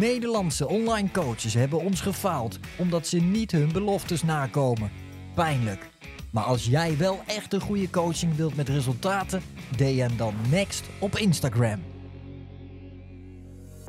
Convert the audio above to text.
Nederlandse online coaches hebben ons gefaald omdat ze niet hun beloftes nakomen. Pijnlijk. Maar als jij wel echt een goede coaching wilt met resultaten, DM dan next op Instagram.